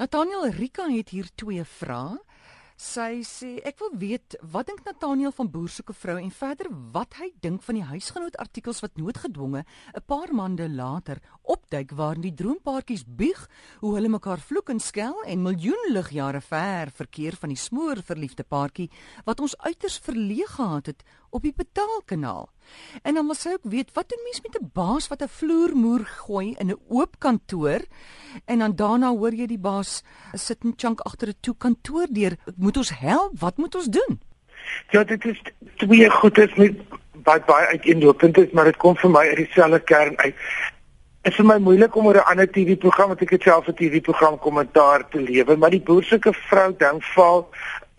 Nathaniel Rika het hier twee vrae. Sy sê ek wil weet wat dink Nathaniel van boer soeke vrou en verder wat hy dink van die huisgenoot artikels wat noodgedwonge 'n paar maande later opduik waarin die droompaartjies bieg hoe hulle mekaar vloek en skel en miljoen ligjare ver verkeer van die smoor verliefde paartjie wat ons uiters verleeg gehad het op die betaalkanaal. En dan wil sy ook weet wat doen mens met 'n baas wat 'n vloermoer gooi in 'n oop kantoor en dan daarna hoor jy die baas sit 'n chunk agter 'n toe kantoor deur. Moet ons help? Wat moet ons doen? Ja, dit is twee goedes met baie baie uiteenlopend is, maar dit kom vir my uit dieselfde kern uit. Dit is vir my moeilik om oor 'n ander TV-program wat ek self 'n TV-program kommentaar te lewer, maar die boerselike vrou ding val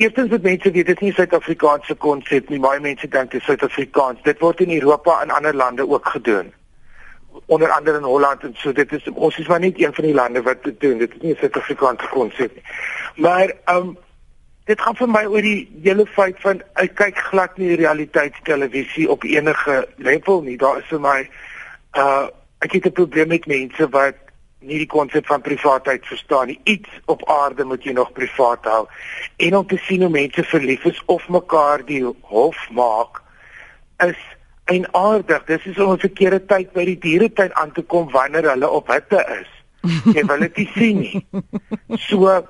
Eerstens moet mense weet dit is nie Suid-Afrikaanse konsep nie. Baie mense dink dit is Suid-Afrikaans. Dit word in Europa en ander lande ook gedoen. Onder andere in Holland en so dit is ons is maar net een van die lande wat dit doen. Dit is nie 'n Suid-Afrikaanse konsep nie. Maar ehm um, dit gaan vir my oor die hele feit van ek kyk glad nie realiteitstelevisie op enige level nie. Daar is vir my uh ek het 'n probleem met mense wat nie die konsep van privaatheid verstaan nie. Iets op aarde moet jy nog privaat hou. En om te sien hoe mense verlief is of mekaar die hof maak is eienaardig. Dis is om 'n verkeerde tyd by die dieretuin aan te kom wanneer hulle op hitte is. Jy wil dit sien nie. So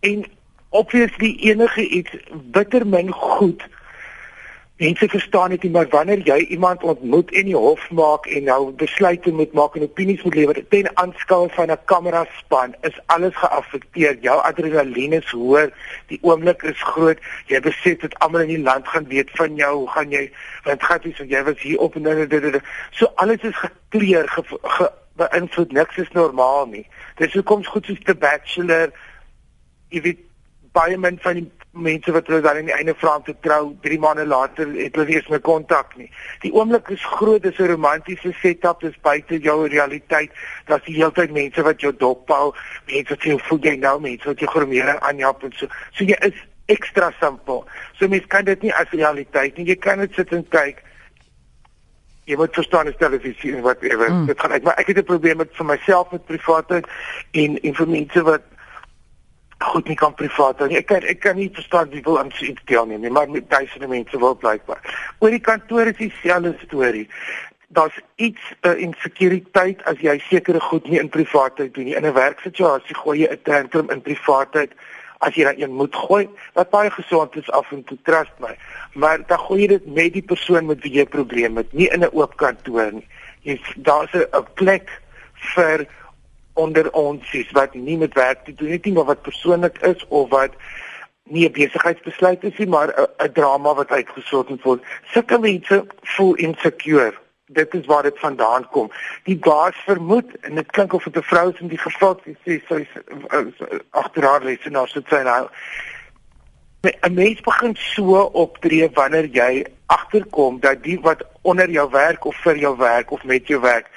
en obviously enige iets bitter min goed Mense verstaan dit nie maar wanneer jy iemand ontmoet en die hof maak en nou besluite moet maak en opinies moet lewer ten aanskou van 'n kamera span is alles geaffekteer. Jou adrenalien is hoër, die oomblik is groot. Jy besef dat almal in die land gaan weet van jou. Hoe gaan jy want gat is jy was hier op en dan dit so alles is gekleur ge, ge beïnvloed niks is normaal nie. Dit is hoekom goed soos The Bachelor jy weet baie min van die mense wat hulle dan aan die einde vra om te trou, 3 maande later het hulle eens meer kontak nie. Die oomblik is groot, dis 'n romantiese setup, dis buite jou realiteit. Daar's die hele tyd mense wat jou dophou, mense wat jou voel jy nou, mense wat jou gromering aanjap en so. So jy is ekstra simpel. So mense kan dit nie as realiteit nie. Jy kan net sit en kyk. Jy moet verstaan as televisie en wat ewe. Mm. Dit gaan uit, maar ek het 'n probleem met vir myself met privaatheid en en vir mense wat goed nie kan privaat hou nie. Ek kan ek kan nie verstaan wie wil aan so iets deelneem nie, maar met duisende mense wil blykbaar. Oor die kantoor is dieselfde storie. Daar's iets uh, insekuriteit as jy sekere goed nie in privaatheid doen nie. In 'n werksituasie gooi jy 'n tantrum in privaatheid as jy dan een moet gooi wat baie gesond is af en toe trust my. Maar dan gooi jy dit met die persoon met wie jy probleme het, nie in 'n oop kantoor nie. Jy daar's 'n plek vir onder ons is wat nie met werk te doen het nie, maar wat persoonlik is of wat nie 'n besigheidsbesluit is nie, maar 'n drama wat uitgesort moet word. Sulke mense voel insecure. Dit is waar dit vandaan kom. Die baas vermoed en dit klink of dit 'n vrou is in die geval sê sy agter haar lesenaar sit sy nou 'n mens begin so optree wanneer jy agterkom dat die wat onder jou werk of vir jou werk of met jou werk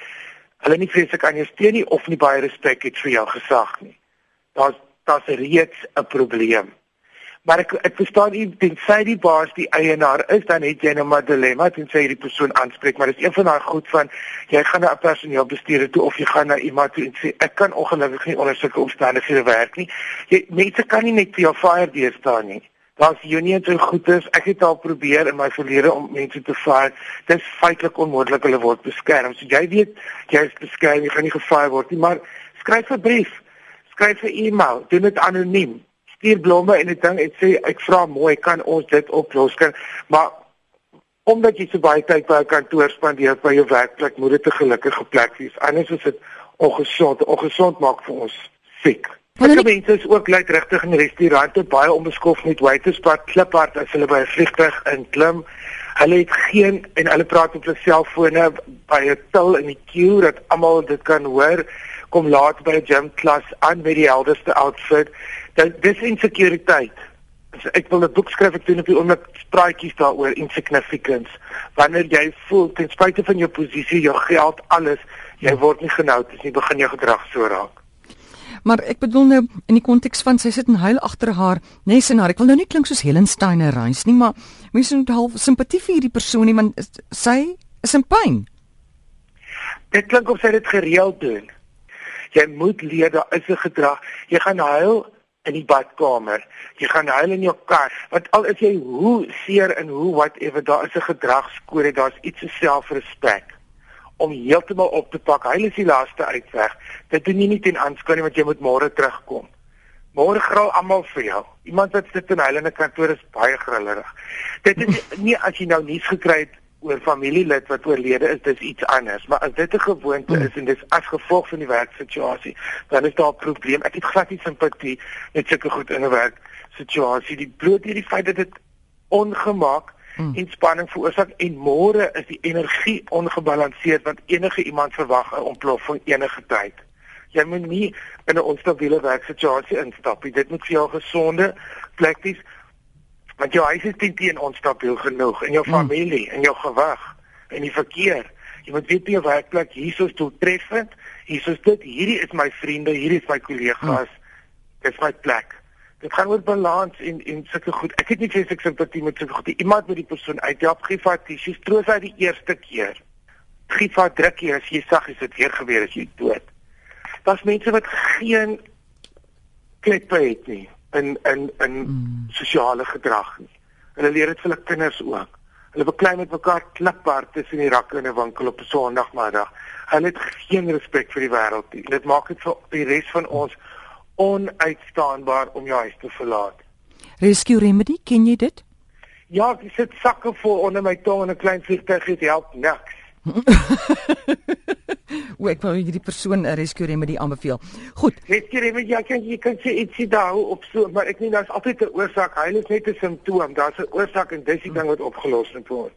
hulle nie vreeslik aan jou steun nie of nie baie respek het vir jou gesag nie. Daar's daar's reeds 'n probleem. Maar ek ek verstaan nie tensy die baas die eienaar is dan het jy nou maar dilemma tensy jy die persoon aanspreek maar dis een van daai goed van jy gaan na 'n personeelbestuurder toe of jy gaan na iemand toe en sê ek kan ongelukkig nie onder sulke omstandighede werk nie. Jy mense kan nie net vir jou fire deur staan nie daar's unions en goedes. Ek het al probeer in my verlede om mense te vaar. Dit is feitelik onmoontlik hulle word beskerm. So jy weet jy is beskerm, jy gaan nie gevaar word nie, maar skryf 'n brief. Skryf 'n e-mail, doen dit anoniem. Stuur blomme en 'n ding en sê ek vra mooi, kan ons dit oplos kan? Maar omdat jy so baie tyd by 'n kantoor spandeer by jou werkplek, moet dit 'n gelukkige plek wees. Anders is dit ongesond. Ongesond maak vir ons siek. Baie mense is ook luit regtig in restaurante baie onbeskof met waiterspad kliphard as hulle by 'n vliegtuig inklim. Hulle het geen en hulle praat op hulle selfone by 'n til in die queue dat almal dit kan hoor. Kom laat by 'n gym klas aan met die helderste outfit. Dit dis insekuriteit. So ek wil 'n boek skryf ek doen op die oomblik spraatjies daaroor insignificance. Wanneer jy voel ten spyte van jou posisie, jou geld, alles, jy word nie genou, dis nie begin jou gedrag so raak. Maar ek bedoel nou in die konteks van sy sit en huil agter haar nesenaar. Ek wil nou nie klink soos Helen Steiner reis nie, maar mense moet half simpatie vir hierdie persoon hê want sy is in pyn. Dit klink of sy dit gereeld doen. Jy moet leer daar is 'n gedrag. Jy gaan huil in die badkamer. Jy gaan huil in jou kar. Want al is jy hoe seer en hoe whatever, daar is 'n gedragskode, daar's iets se selfrespek om heeltemal op te pak. Huil is die laaste uitweg. Dit doen jy nie ten aanskou nie want jy moet môre terugkom. Môre gril almal vir jou. Iemand wat sit in huil in 'n kantoor is baie grillerig. Dit is nie as jy nou nuus gekry het oor familielid wat oorlede is, dis iets anders. Maar as dit 'n gewoonte hmm. is en dis as gevolg van die werksituasie, dan is daar 'n probleem. Ek het glad nie simpatie met sulke goed in 'n werksituasie. Die bloot hierdie feit dat dit ongemak mm. en spanning veroorsaak en môre is die energie ongebalanseerd want enige iemand verwag 'n ontploffing enige tyd. Jy moet nie in 'n onstabiele werksituasie instap nie. Dit moet vir jou gesonde plek wees want jou huis is teen onstabiel genoeg in jou mm. familie en jou gewig en die verkeer. Jy moet weet jy werkplek hiersoos doeltreffend. Hiersoos dit hierdie is my vriende, hierdie is my kollegas. Mm. Dis my plek. Dit gaan oor balans en en sulke goed. Ek het nie ek simpatie met sulke goed. Iemand met die persoon uithelp, gee vat tissues, troos uit die eerste keer. Gee vat druk jy as jy sag is dit weer gebeur as jy dood. Daar's mense wat geen kleppe het nie in in in mm. sosiale gedrag nie. Hulle leer dit vir hulle kinders ook. Hulle beklei met mekaar kliphard tussen die rakke in 'n winkel op 'n Sondagmiddag. Hulle het geen respek vir die wêreld nie. Dit maak dit vir die res van ons onuitstaanbaar om jou huis te verlaat. Rescue Remedy, ken jy dit? Ja, ek sit sakke vol onder my tong en 'n klein vliegtuig het help niks. Hoe ek wou hierdie persoon 'n rescue remedy aanbeveel. Goed. Rescue remedy, ja, kan jy kan sê ietsie daar op so, maar ek nie daar's altyd 'n oorsaak, hy is net 'n simptoom. Daar's 'n oorsaak en dis die ding wat opgelos moet word.